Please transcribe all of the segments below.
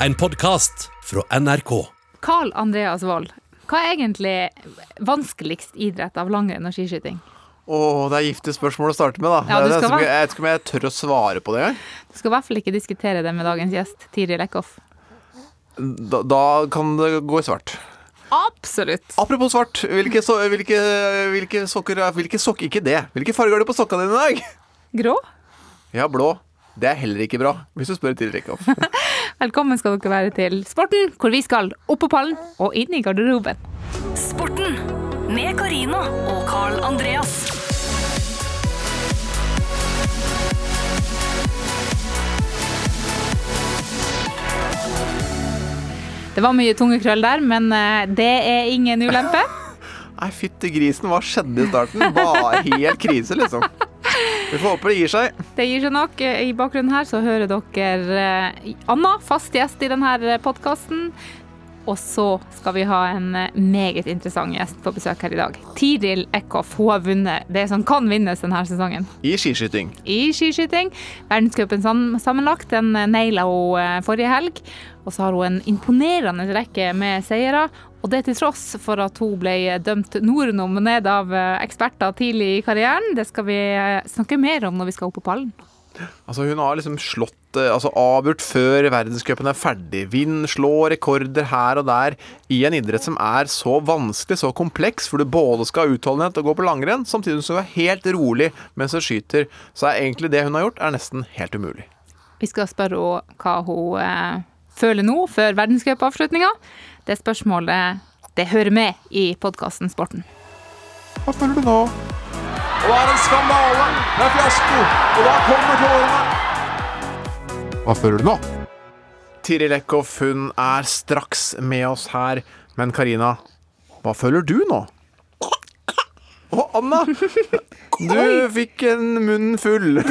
En podkast fra NRK. Carl Andreas Wold, hva er egentlig vanskeligst idrett av langrenn og skiskyting? Åh, det er giftige spørsmål å starte med, da. Ja, som- være- jeg vet ikke om jeg tør å svare på det engang. Du skal i hvert fall ikke diskutere det med dagens gjest, Tiril Eckhoff. Da, da kan det gå i svart. Absolutt. Apropos svart, hvilke, so hvilke, hvilke sokker er- Hvilke sokker Ikke det. Hvilke farger har du på sokkene dine i dag? Grå? Ja, blå. Det er heller ikke bra, hvis du spør til Rikhoff. Velkommen skal dere være til Sporten, hvor vi skal opp på pallen og inn i garderoben. Sporten med Karina og Carl Andreas. Det var mye tunge krøll der, men eh, det er ingen ulempe. Nei, fytti grisen, hva skjedde i starten? Bare helt krise, liksom. Vi får håpe det gir seg. Det gir seg nok. I bakgrunnen her så hører dere eh, Anna, fast gjest i denne podkasten. Og så skal vi ha en eh, meget interessant gjest på besøk her i dag. Tiril Eckhoff. Hun har vunnet det som kan vinnes denne sesongen. I skiskyting. I skiskyting. Verdenscupen sammenlagt, den eh, naila hun forrige helg. Og så har hun en imponerende rekke med seire. Og det til tross for at hun ble dømt nordenom ned av eh, eksperter tidlig i karrieren. Det skal vi eh, snakke mer om når vi skal opp på pallen. Altså Hun har liksom slått eh, altså avgjort før verdenscupen er ferdig. Vinn, slå rekorder her og der i en idrett som er så vanskelig, så kompleks, hvor du både skal ha utholdenhet og gå på langrenn, samtidig som du er helt rolig mens du skyter. Så er egentlig det hun har gjort, er nesten helt umulig. Vi skal spørre henne hva hun eh, føler nå, før verdenscupavslutninga. Det spørsmålet det hører med i podkasten Sporten. Hva føler du nå? Og det er en skandale! Det er fiasko! Og da kommer tårene! Hva føler du nå? Tiril Eckhoff, hun er straks med oss her. Men Karina, hva føler du nå? Å, Anna! Du fikk en munn full.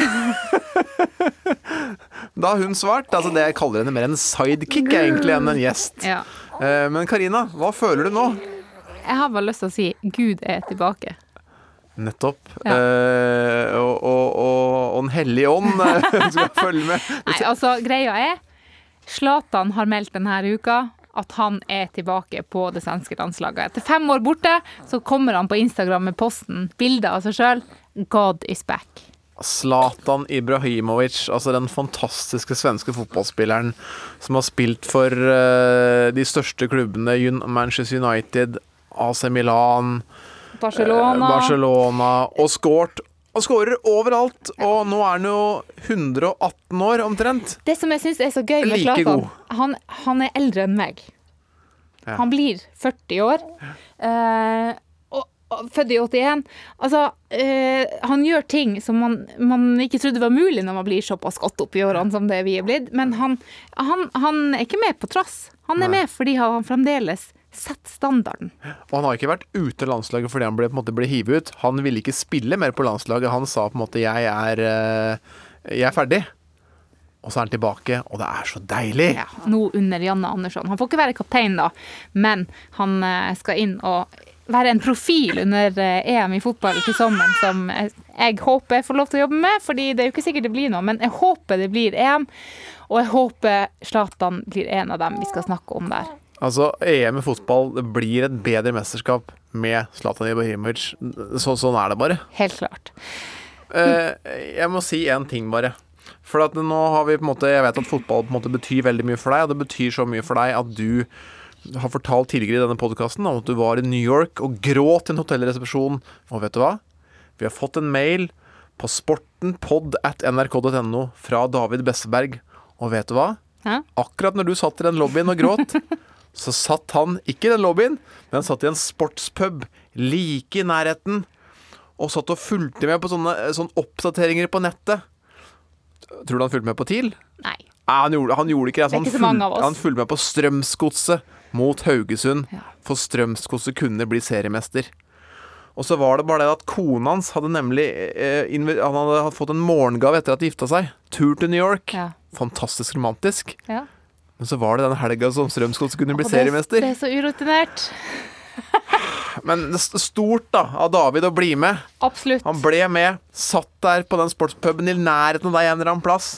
Da har hun svart. Altså det Jeg kaller henne mer en sidekick egentlig enn en gjest. Ja. Eh, Men Karina, hva føler du nå? Jeg har bare lyst til å si Gud er tilbake. Nettopp. Ja. Eh, og, og, og, og Den hellige ånd eh, skal følge med. Nei, altså, greia er Zlatan har meldt denne uka at han er tilbake på det svenske landslaget. Etter fem år borte så kommer han på Instagram med posten bilder av seg sjøl. God is back. Zlatan Ibrahimovic, altså den fantastiske svenske fotballspilleren som har spilt for uh, de største klubbene, Manchester United, AC Milan, Barcelona. Barcelona, og skåret han skårer overalt. Og nå er han jo 118 år omtrent. Det som jeg syns er så gøy med Like Zlatan, han, han er eldre enn meg. Ja. Han blir 40 år. Eh, og, og født i 81. Altså, eh, han gjør ting som man, man ikke trodde var mulig når man blir såpass godt opp i årene som det vi er blitt. Men han, han, han er ikke med på trass. Han er Nei. med fordi han fremdeles setter standarden. Og han har ikke vært ute av landslaget fordi han ble, på en måte, ble hivet ut. Han ville ikke spille mer på landslaget. Han sa på en måte 'jeg er, eh, jeg er ferdig'. Og så er han tilbake, og det er så deilig. Ja, nå under Janne Andersson. Han får ikke være kaptein da, men han eh, skal inn og være en profil under eh, EM i fotball til sommeren som jeg, håper jeg får lov til å jobbe med, fordi det er jo ikke sikkert det blir noe, men jeg håper det blir EM, og jeg håper Zlatan blir en av dem vi skal snakke om der. Altså, EM i fotball det blir et bedre mesterskap med Zlatan Ibrahimovic. Så, sånn er det bare. Helt klart. Uh, jeg må si én ting, bare. For at nå har vi på en måte Jeg vet at fotball på en måte betyr veldig mye for deg, og det betyr så mye for deg at du har fortalt tidligere i denne podkasten om at du var i New York og gråt i en hotellresepsjon. Og vet du hva? Vi har fått en mail på sportenpod at nrk.no fra David Besseberg. Og vet du hva? Hæ? Akkurat når du satt i den lobbyen og gråt, så satt han ikke i den lobbyen, men han satt i en sportspub like i nærheten og satt og fulgte med på sånne, sånne oppdateringer på nettet. Tror du han fulgte med på TIL? Nei. Nei, han gjorde, han gjorde ikke det. Det er Han, ikke så mange av oss. han fulgte med på Strømsgodset mot Haugesund, for Strømskose kunne bli seriemester. Og så var det bare det at kona hans hadde nemlig eh, Han hadde fått en morgengave etter at de gifta seg. Tur til New York. Ja. Fantastisk romantisk. Ja. Men så var det den helga som Strømsgodset kunne bli det, seriemester. det er så urutinert. Men stort da av David å bli med. Absolutt. Han ble med, satt der på den sportspuben i nærheten av deg en eller annen plass,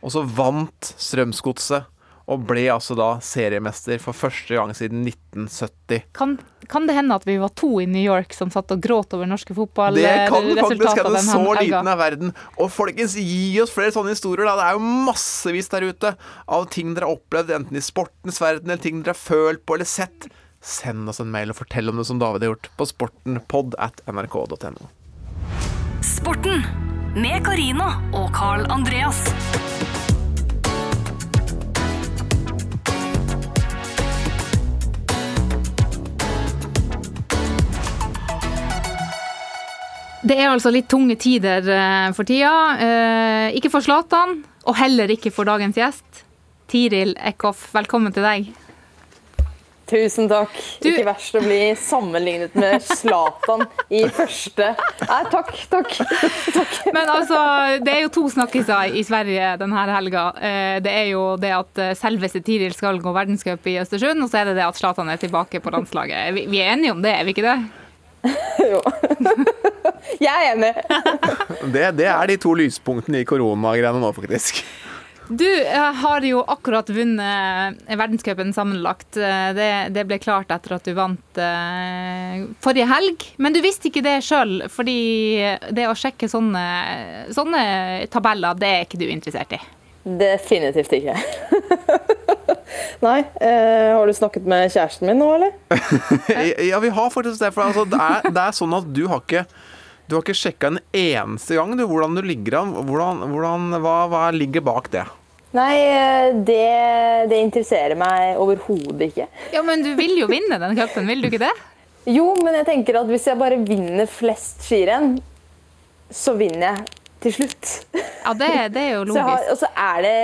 og så vant Strømsgodset. Og ble altså da seriemester for første gang siden 1970. Kan, kan det hende at vi var to i New York som satt og gråt over norske fotballresultater? Det kan faktisk hende. Så helga? liten er verden. Og folkens, gi oss flere sånne historier. da Det er jo massevis der ute av ting dere har opplevd, enten i sportens verden eller ting dere har følt på eller sett. Send oss en mail og fortell om det som David har gjort på sportenpod at nrk.no. Sporten med Karina og Carl Andreas. Det er altså litt tunge tider eh, for tida. Eh, ikke for Zlatan, og heller ikke for dagens gjest. Tiril Eckhoff, velkommen til deg. Tusen takk. Du- Ikke verst å bli sammenlignet med Zlatan i første Nei, takk, takk. takk. Men altså, det er jo to snakkiser i Sverige denne helga. Eh, Det er jo det at selveste Tiril skal gå verdenscup i Østersund, og så er det det at Zlatan er tilbake på landslaget. Vi vi er enige om det, er vi ikke det? Jo. Jeg er enig. Det, det er de to lyspunktene i koronagreiene nå, faktisk. Du har jo akkurat vunnet verdenscupen sammenlagt. Det, det ble klart etter at du vant eh, forrige helg. Men du visste ikke det sjøl, fordi det å sjekke sånne, sånne tabeller, det er ikke du interessert i. Definitivt ikke. Nei. Eh, har du snakket med kjæresten min nå, eller? Ja, vi har faktisk det. For altså, det, er, det er sånn at du har ikke du har ikke sjekka en eneste gang du, hvordan du ligger an. Hvordan, hvordan, hva, hva ligger bak det? Nei, eh, det, det interesserer meg overhodet ikke. Ja, men du vil jo vinne den cupen, vil du ikke det? Jo, men jeg tenker at hvis jeg bare vinner flest skirenn, så vinner jeg til slutt. Ja, det, det er jo Så har, logisk. og, så er det,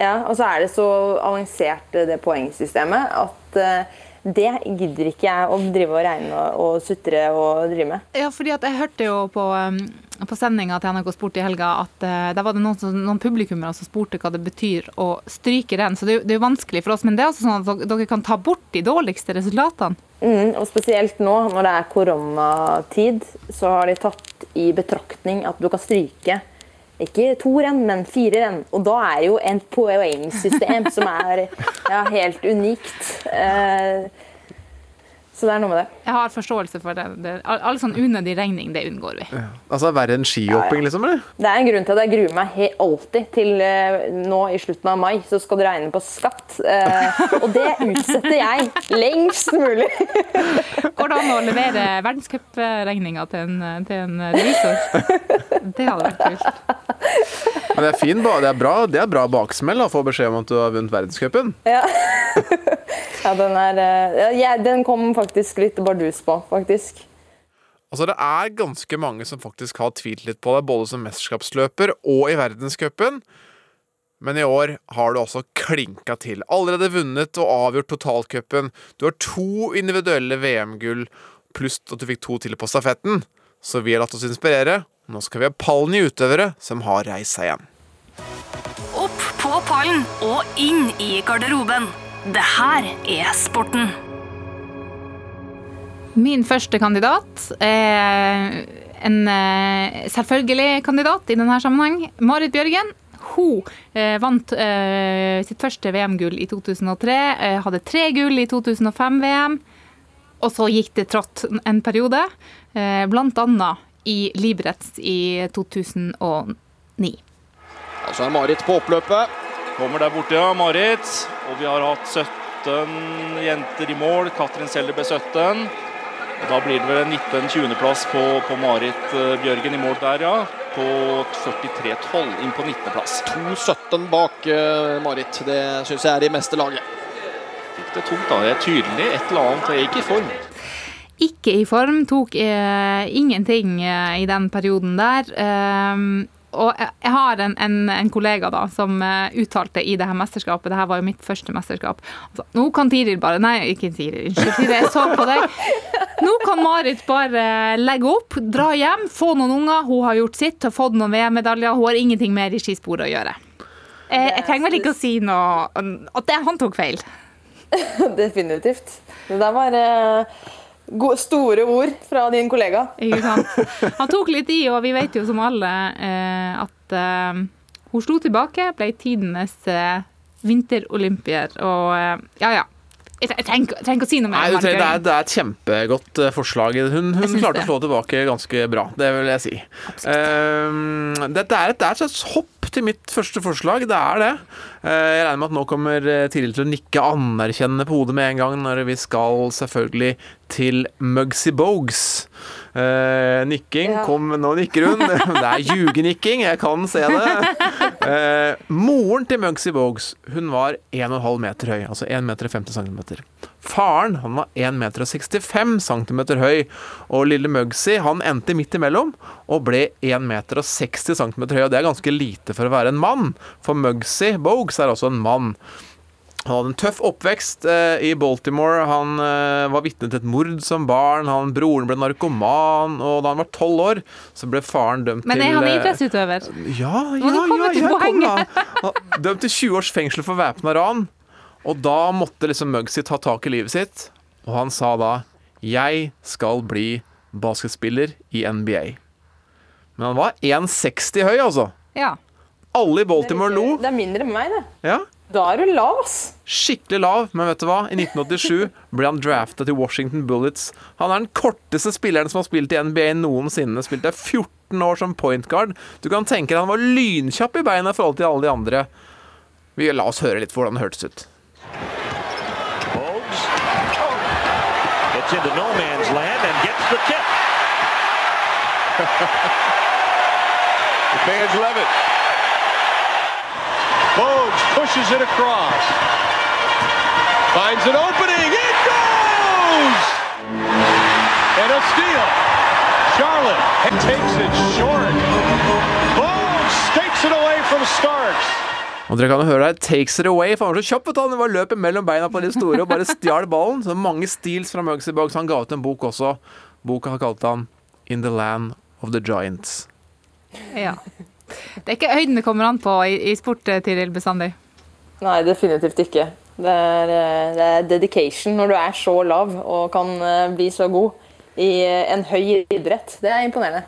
ja, og så er det så avansert eh, det poengsystemet at eh, det gidder ikke jeg å drive og regne og, og sutre og drive med. Ja, fordi at jeg hørte jo på, um, på sendinga til NRK Sport i helga at uh, der var det noen, som, noen publikummere som spurte hva det betyr å stryke den. Så det, det er jo vanskelig for oss, men det er altså sånn at dere kan ta bort de dårligste resultatene. Mm, og spesielt nå når det er koronatid, så har de tatt i betraktning at du kan stryke ikke to renn, men fire renn. Og da er jo et poengsystem som er ja, helt unikt. Eh, så det er noe med det. Jeg har forståelse for det. det all, all sånn unødig regning, det unngår vi. Altså Verre enn skihopping, liksom? eller? Det er en grunn til at jeg gruer meg he alltid til uh, nå i slutten av mai, så skal det regne på skatt. Uh, og det utsetter jeg lengst mulig. Går det an å levere verdenscupregninga til, en- til en revisor? Det hadde vært kult. Men det er, fin, det er, bra, det er bra baksmell å få beskjed om at du har vunnet verdenscupen. Ja, ja den er eh, ja, Den kom faktisk litt bardus på, faktisk. Altså Det er ganske mange som faktisk har tvilt litt på deg, både som mesterskapsløper og i verdenscupen. Men i år har du altså klinka til. Allerede vunnet og avgjort totalcupen. Du har to individuelle VM-gull, pluss at du fikk to til på stafetten. Så vi har latt oss inspirere. Nå skal vi ha pallen i utøvere som har reist seg igjen. Opp på pallen og inn i garderoben. Det her er sporten. Min første kandidat er en eh, selvfølgelig kandidat i denne sammenheng. Marit Bjørgen. Hun eh, vant eh, sitt første VM-gull i 2003, eh, hadde tre gull i 2005-VM, og så gikk det trått en periode, eh, blant annet i Liberec i 2009. Altså er Marit på oppløpet. Kommer der borte, ja. Marit. Og vi har hatt 17 jenter i mål. Katrin Selder ble 17. Og da blir det vel en 19.-20.-plass på, på Marit eh, Bjørgen i mål der, ja. På 43-12 inn på 19.-plass. 2,17 bak eh, Marit. Det syns jeg er i meste laget. Fikk det tungt, da. Det er tydelig et eller annet. Jeg er ikke i form. Ikke i form, tok eh, ingenting eh, i den perioden der. Um, og jeg, har en, en, en kollega da, som eh, uttalte i det her mesterskapet, det her var jo mitt første mesterskap, altså, nå kan Tiril bare Nei, ikke Tiril, unnskyld, Tiril, jeg så på deg. Nå kan Marit bare legge opp, dra hjem, få noen unger. Hun har gjort sitt, har fått noen VM-medaljer. Hun har ingenting mer i skisporet å gjøre. Jeg, jeg trenger vel ikke å si noe At det, han tok feil. Definitivt. Det der var eh, store ord fra din kollega. Ikke sant? Han tok litt i, og vi vet jo som alle eh, at eh, hun slo tilbake, ble tidenes eh, vinterolympier og eh, Ja, ja. Jeg, trenger, ikke å si noe mer. Nei, det, er, det er et kjempegodt eh, forslag. Hun, hun klarte det. å slå tilbake ganske bra, det vil jeg si. Eh, dette er et, det er et slags hopp til mitt første forslag, det er det. Eh, jeg regner med at nå kommer eh, Tiril til å nikke anerkjennende på hodet med en gang, når vi skal selvfølgelig til Mugsy Bogues. Uh, nikking. Ja. Kom, nå nikker hun. Det er ljugenikking, jeg kan se det. Uh, moren til Mugsy Bogues hun var 1,5 meter høy, altså 1,50 meter 50 cm. Faren han var 1,65 meter 65 cm høy, og lille Mugsy han endte midt imellom og ble 1,60 meter 60 cm høy. Og det er ganske lite for å være en mann, for Mugsy Bogues er altså en mann. Han hadde en tøff oppvekst eh, i Baltimore. Han eh, var vitne til et mord som barn. Han, broren ble narkoman, og da han var tolv år, så ble faren dømt til Men til er han eh, idrettsutøver? ja, ja, ja, ja, kom da. Dømt til 20 års fengsel for væpna ran. Og da måtte liksom Mugsy ta tak i livet sitt, og han sa da 'Jeg skal bli basketspiller i NBA'. Men han var 1,60 høy, altså. Ja. Alle i Baltimore lo. Det er mindre enn meg, det. Ja, Da er du lav, ass. Skikkelig lav, men vet du hva? I 1987 ble han drafta til Washington Bullets. Han er den korteste spilleren som har spilt i NBA noensinne. Spilte 14 år som point guard. Du kan tenke deg han var lynkjapp i beina i forhold til alle de andre. Vi La oss høre litt hvordan det hørtes ut. Into no man's land and gets the tip. The fans love it. Pushes it across. Finds an opening. It goes! And a steal. Charlotte takes it short. Bogues takes it away from Starks. Og dere kan høre der, takes it away, for han var så kjapp. Han var løpet mellom beina på de store og bare stjal ballen. Så mange steals fra Mugsy Bogues. Han ga ut en bok også. Boka kalte han In the Land of the Giants. ja. Det er ikke høyden det kommer an på i, i sport, eh, Tiril, bestandig. Nei, definitivt ikke. Det er, eh, det er dedication når du er så lav og kan eh, bli så god i eh, en høy idrett. Det er imponerende.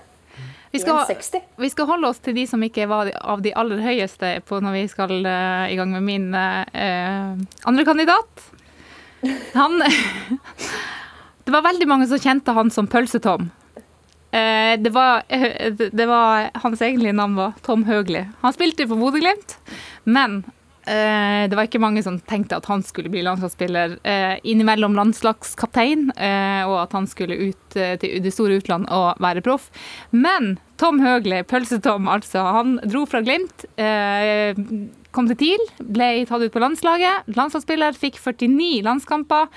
Vi skal, vi skal holde oss til de som ikke var av de aller høyeste på når vi skal uh, i gang med min uh, andre kandidat. Han Det var veldig mange som kjente han som Pølse-Tom. Eh, det, var, det var Hans egentlige navn var Tom Høgli. Han spilte på Bodø-Glimt, men eh, det var ikke mange som tenkte at han skulle bli landslagsspiller. Eh, innimellom landslagskaptein, eh, og at han skulle ut eh, til det store utland og være proff. Men Tom Høgli, Pølse-Tom altså, han dro fra Glimt. Eh, kom til TIL, ble tatt ut på landslaget. Landslagsspiller, fikk 49 landskamper.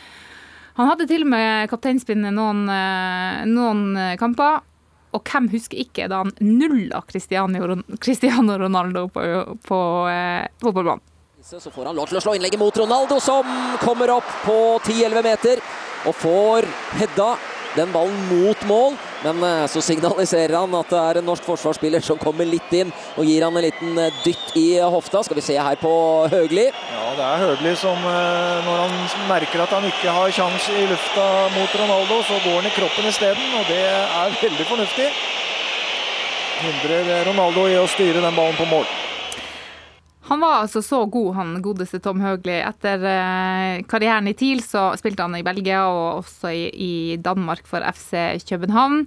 Han hadde til og med kapteinspinnet noen, eh, noen kamper. Og hvem husker ikke da han nulla Cristiano Ronaldo på, på eh, fotballbanen? Så får han lov til å slå innlegget mot Ronaldo, som kommer opp på 10-11 meter og får hedda den ballen mot mål. Men eh, så signaliserer han at det er en norsk forsvarsspiller som kommer litt inn og gir han en liten eh, dytt i hofta. Skal vi se her på Høgli. Ja, det er Høgli som eh, når han merker at han ikke har sjans i lufta mot Ronaldo, så går han i kroppen isteden, og det er veldig fornuftig. Hindrer Ronaldo i å styre den ballen på mål. Han var altså så god, han godeste Tom Høgli. Etter eh, karrieren i TIL så spilte han i Belgia og også i, i Danmark for FC København.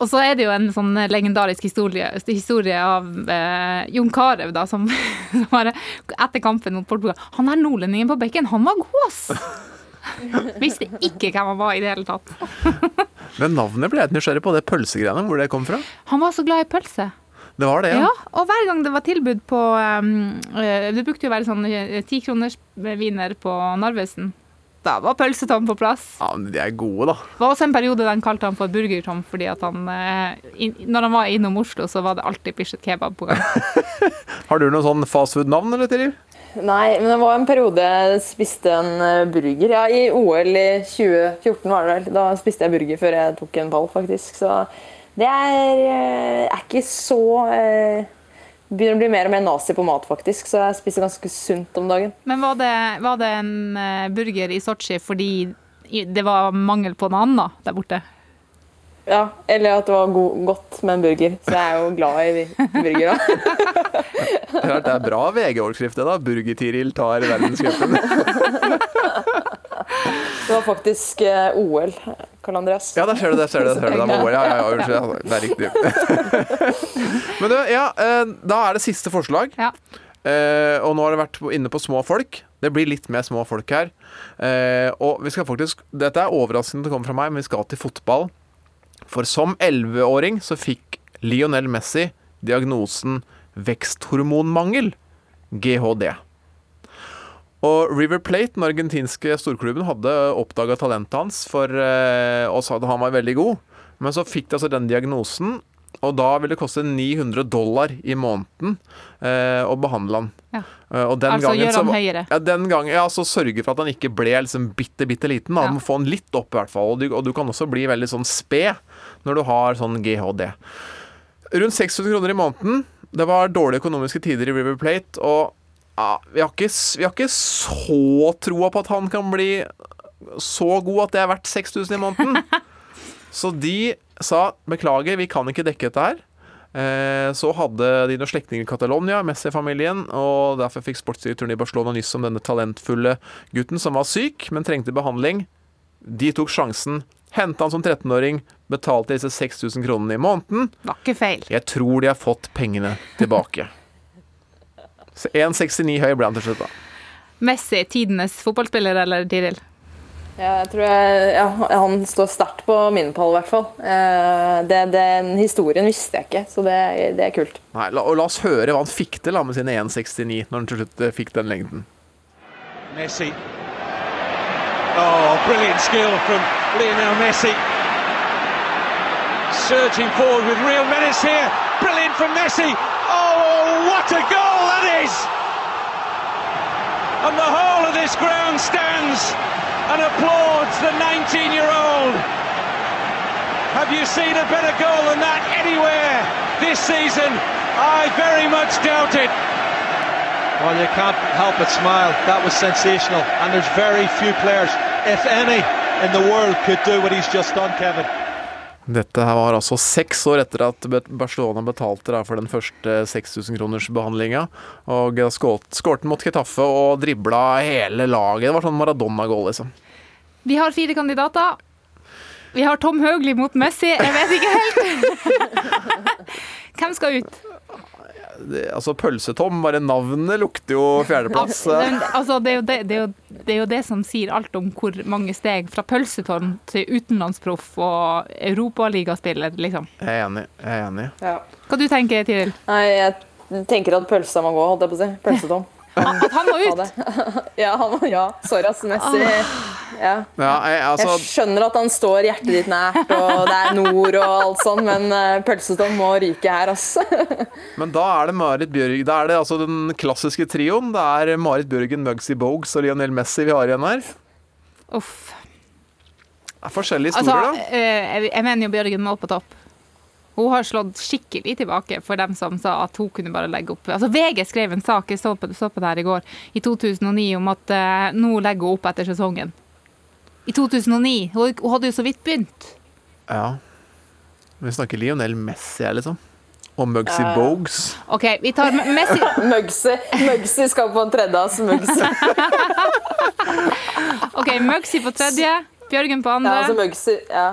Og så er det jo en sånn legendarisk historie, historie av eh, Jon Carew, da, som, som bare etter kampen mot Portugal Han er nordlendingen på bekken, han var god, ass! Visste ikke hvem han var i det hele tatt. Men navnet ble jeg nysgjerrig på, det pølsegreiene, hvor det kom fra. Han var så glad i pølse. Det var det, Ja, ja. og hver gang det var tilbud på um, eh, Det brukte jo å være sånn tikroners viner på Narvesen. Da var pølsetom på plass. ja men de er gode, da. Det var også en periode der han kalte han for Burgertom, fordi at han in, Når han var innom Oslo, så var det alltid Bislett kebab på gang. Har du noe sånn fastfood-navn, eller, Tiril? Nei, men det var en periode jeg spiste en eh, burger. Ja, I OL i 2014 var det vel. Da spiste jeg burger før jeg tok en ball, faktisk. Så det er, eh, er ikke så eh, Begynner å bli mer og mer nazi på mat, faktisk. Så jeg spiser ganske sunt om dagen. Men var det, var det en eh, burger i Sotsji fordi det var mangel på noe annet der borte? Ja, eller at det var go godt med en burger. Så jeg er jo glad i burger da. Det det er bra VG-overskrift, det da. Burger-Tiril tar verdenscupen. Det var faktisk eh, OL, Karl Andreas. Ja, der ser du det. ser du det, ser du det. OL. Ja, ja, ja, unnskyld. ja, Det er riktig. Men du, ja, eh, da er det siste forslag. Ja. Uh, og nå har det vært inne på små folk. Det blir litt mer små folk her. Uh, og vi skal faktisk Dette er overraskende det kommer fra meg, men vi skal til fotball. For som 11-åring så fikk Lionel Messi diagnosen veksthormonmangel. GHD. Og River Plate, den argentinske storklubben, hadde oppdaga talentet hans for, eh, og sa at han var veldig god. Men så fikk de altså den diagnosen, og da ville det koste 900 dollar i måneden eh, å behandle han. Ja. Den Altså gangen gjøre han høyere. Ja, den gangen, ja, så sørge for at han ikke ble liksom bitte, bitte liten. Da. Ja. Du må få han litt opp, i hvert fall. Og du, og du kan også bli veldig sånn sped når du har sånn GHD. Rundt 600 kroner i måneden. Det var dårlige økonomiske tider i River Plate, og ja, vi, har ikke, vi har ikke så troa på at han kan bli så god at det er verdt 6000 i måneden. Så de sa beklager, vi kan ikke dekke dette her. Eh, Så hadde de noen slektninger i Catalonia, Messi-familien, og derfor fikk sportsdirektøren i Barcelona nyss om denne talentfulle gutten som var syk, men trengte behandling. De tok sjansen, henta han som 13-åring, betalte disse 6000 kronene i måneden. Var ikke feil. Jeg tror de har fått pengene tilbake. Så 1,69 høy ble han til slutt, da. Messi, tidenes fotballspiller, eller Tiril? Ja, jeg tror jeg, ja, han står sterkt på min pall, i hvert fall. Eh, det, den historien visste jeg ikke, så det, det er kult. Nei, la, og la oss høre hva han fikk til da, med sine 1,69 når han til slutt eh, fikk den lengden. Messi. Oh, brilliant skill from Lionel Messi. Surging forward with real menace here. From Messi. Oh, what a goal that is! And the whole of this ground stands and applauds the 19-year-old. Have you seen a better goal than that anywhere this season? I very much doubt it. Well, you can't help but smile. That was sensational. And there's very few players, if any, in the world could do what he's just done, Kevin. Dette her var altså seks år etter at Barcelona betalte for den første 6000 kroners behandlinga. Og da skårte mot Ketaffe og dribla hele laget. Det var sånn Maradona-goal, liksom. Vi har fire kandidater. Vi har Tom Høgli mot Messi. Jeg vet ikke helt. Hvem skal ut? Det, altså, Pølsetom, bare navnet lukter jo fjerdeplass. Men, altså, det, er jo det, det, er jo, det er jo det som sier alt om hvor mange steg fra pølsetom til utenlandsproff og europaligaspiller, liksom. Jeg er enig. Jeg er enig. Hva du tenker Tiril? Nei, jeg tenker at pølsa må gå, holdt jeg på å si. Pølsetom. At han må ut? ja, han må, ja, sorry ass, Messi. Ja. Ja, jeg, altså, Jeg skjønner at han står hjertet ditt nært, og det er nord og alt sånn, men uh, pølsetom må ryke her, ass. Men da er det Marit Bjørg Da er det altså den klassiske trioen. Det er Marit Bjørgen, Mugsy Bogues og Lionel Messi vi har igjen her. Uff. Det er forskjellige Altså, da. eh, jeg, jeg mener jo Bjørgen må på topp. Hun har slått skikkelig tilbake for dem som sa at hun kunne bare legge opp. Altså VG skrev en sak, jeg så på, så på det her i går, i 2009 om at eh, nå legger hun opp etter sesongen. I 2009. Hun, hun hadde jo så vidt begynt. Ja. Vi snakker Lionel Messi her, liksom. Og Mugsy Ja. Bogues. OK, vi tar Messi. Mugsy, Mugsy skal på en tredjeplass. Mugsy. OK, Mugsy på tredje, Bjørgen på andre. Ja, altså Mugsy, ja.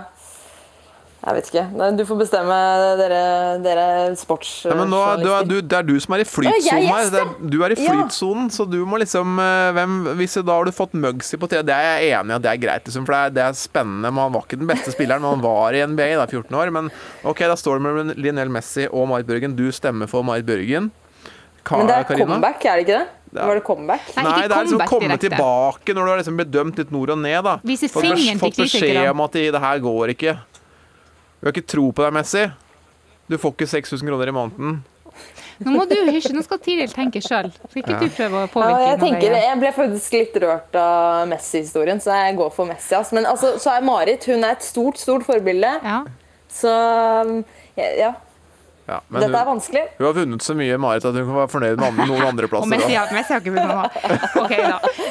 Jeg vet ikke. Du får bestemme, dere, dere sports... Ja, men nå, du er, du, det er du som er i Ja, flytsonen her. Det du er i Ja. flytsonen, så du må liksom eh, hvem, Hvis da har du fått Mugsy på tre, det er jeg enig i at det er greit, liksom, for det er, det er spennende. Man var ikke den beste spilleren, men han var i NBA da 14 år. Men OK, da står det mellom Lionel Messi og Marit Bjørgen. Du stemmer for Marit Bjørgen. Ka Men det er Karina? comeback, er det ikke det? Var det comeback? Nei, det er liksom komme tilbake når du har liksom blitt dømt litt nord og ned. da Vise Fått fingeren til Fått beskjed om at det, det her går ikke. Vi har ikke tro på deg, Messi. Du får ikke 6000 kroner i måneden. Nå må du hysje, nå skal Tiril tenke sjøl. Skal ikke Ja. du prøve å Ja, påvirke jeg, noe tenker, jeg ble faktisk litt rørt av Messi-historien, så jeg går for Messi. ass. Men altså, så er Marit hun er et stort stort forbilde. Så ja, ja. Ja, men Dette er vanskelig. hun har vunnet så mye, Marit, at hun kan være fornøyd med noen andreplasser. Messi, ja, Messi har ikke vunnet noe. Okay.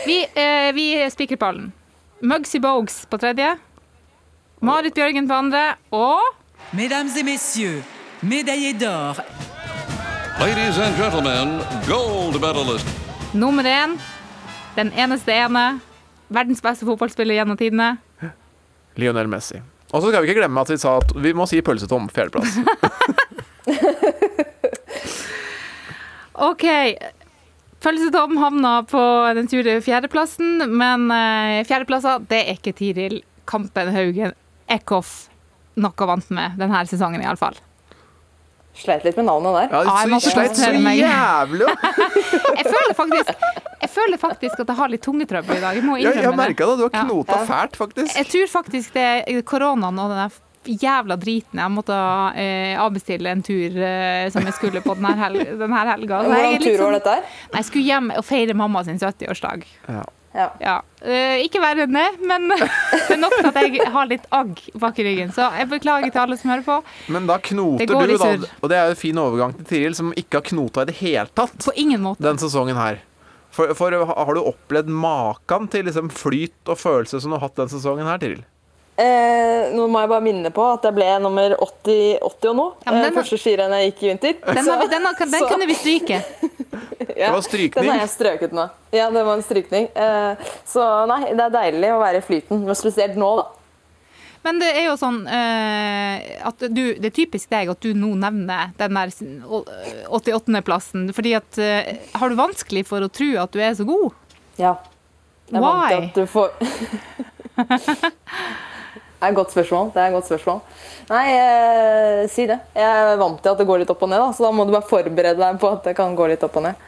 Vi, eh, vi spikrer ballen. Mugsy Bogues på tredje. Marit Bjørgen på andre. Og Mesdames et messieurs, médaillé d'or. Ladies and gentlemen, gold medalist. nummer én, den eneste ene, verdens beste fotballspiller gjennom tidene. Lionel Messi. Og så skal vi ikke glemme at vi sa at vi må si pølsetom på fjerdeplass. OK. Pølsetom havna på den sure fjerdeplassen, men eh, fjerdeplasser, det er ikke Tiril Kampenhaugen Eckhoff noe vant med denne sesongen, iallfall. Sleit litt med navnet der. Ja, så sleit så jævlig! Jeg føler faktisk jeg føler faktisk at jeg har litt tungetrøbbel i dag. Jeg må Jeg, jeg innrømme merka det. Du har Ja. fælt, faktisk. Jeg tror faktisk det er koronaen og den jævla driten. Jeg måtte eh, avbestille en tur eh, som jeg skulle på denne, hel denne helga. Jeg Hvordan tur var sånn- dette her? Jeg skulle hjem og feire mamma sin 70-årsdag. Ja. Ja. Eh, ikke verre enn det, men det er nok til at jeg har litt agg bak i ryggen. Så jeg beklager til alle som hører på. Men da knoter du, da. Og det er jo en fin overgang til Tiril, som ikke har knota i det hele tatt På ingen måte. den sesongen her. For, for har du opplevd maken til liksom flyt og følelse som du har hatt den sesongen her, Tiril? Eh, nå må jeg bare minne på at jeg ble nummer 80, 80 og nå. Ja, eh, første skirennet jeg gikk i vinter. Den, har vi, den, har, den Så- kunne vi stryke. Ja, var strykning. Den har jeg strøket nå. Ja, det var en strykning. Eh, så nei, det er deilig å være i flyten, men spesielt nå, da. Men det er jo sånn eh, at du, Det er typisk deg at du nå nevner den der 88.-plassen. Fordi at eh, Har du vanskelig for å tro at du er så god? Ja. Jeg er vant til at du får Det er et godt spørsmål. Det er et godt spørsmål. Nei, eh, si det. Jeg er vant til at det går litt opp og ned, da, så da må du bare forberede deg på at det kan gå litt opp og ned.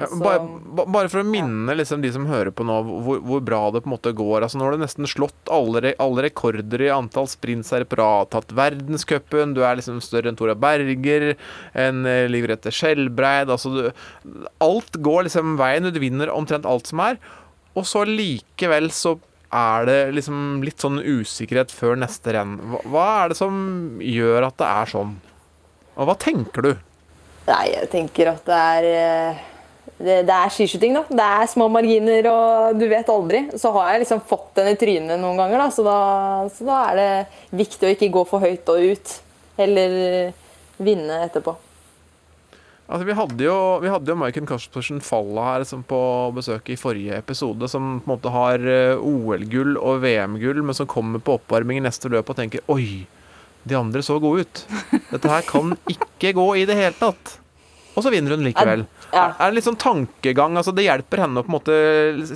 Ja, bare, bare for å minne liksom, de som hører på nå, hvor, hvor bra det på en måte går. Altså, nå har du nesten slått alle, alle rekorder i antall sprints her på rad. Tatt verdenscupen. Du er liksom større enn Tora Berger. En Liv Rette Skjelbreid. Altså, du, alt går liksom veien. Du vinner omtrent alt som er. Og så likevel så er det liksom litt sånn usikkerhet før neste renn. Hva, hva er det som gjør at det er sånn? Og hva tenker du? Nei, jeg tenker at det er eh, det, det er skiskyting, da. Det er små marginer, og du vet aldri. Så har jeg liksom fått den i trynet noen ganger, da, så da, så da er det viktig å ikke gå for høyt og ut. Heller vinne etterpå. Altså, vi hadde jo, vi hadde jo Maiken Kaspersen Falla her som på besøk i forrige episode, som på en måte har eh, OL-gull og VM-gull, men som kommer på oppvarming i neste løp og tenker Oi, de andre så gode ut. Dette her kan ikke gå i det hele tatt. Og så vinner hun likevel. Ja. er det litt sånn tankegang? altså Det hjelper henne å på en måte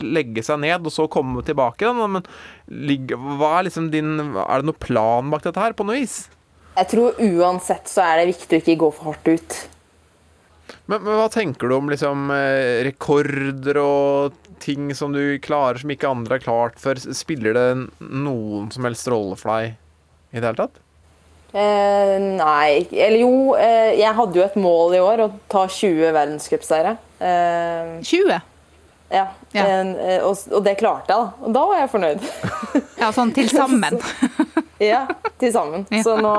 legge seg ned og så komme tilbake. Men hva er liksom din Er det noen plan bak dette her, på noe vis? Jeg tror uansett så er det viktig å ikke gå for hardt ut. Men, men hva tenker du om liksom eh, rekorder og ting som du klarer som ikke andre har klart før? Spiller det noen som helst rolle for deg i det hele tatt? Eh, nei Eller jo, eh, jeg hadde jo et mål i år, å ta 20 verdenscupseire. Eh, 20? Ja. En, eh, og, og det klarte jeg, da. Og da var jeg fornøyd. Ja, sånn til sammen. ja, til sammen. Så nå,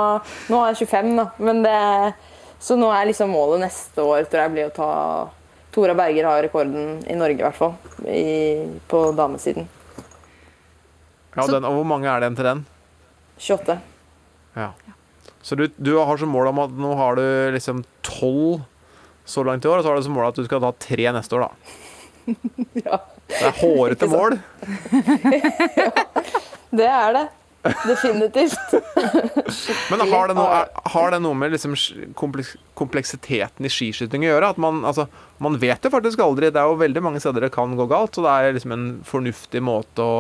nå har jeg 25, da. Men det, så nå er liksom målet neste år tror jeg blir å ta Tora Berger har rekorden i Norge, i hvert fall. I, på damesiden. Ja, den, og Hvor mange er det igjen til den? 28. Ja. Så du, du har som mål om at nå har du liksom tolv så langt i år, og så har du som mål at du skal ta tre neste år, da. ja. Det er hårete mål. Det er det. Definitivt. Men har det, noe, har det noe med liksom kompleksiteten i skiskyting å gjøre? At man, altså, man vet jo faktisk aldri. Det er jo veldig mange steder det kan gå galt, så det er liksom en fornuftig måte å,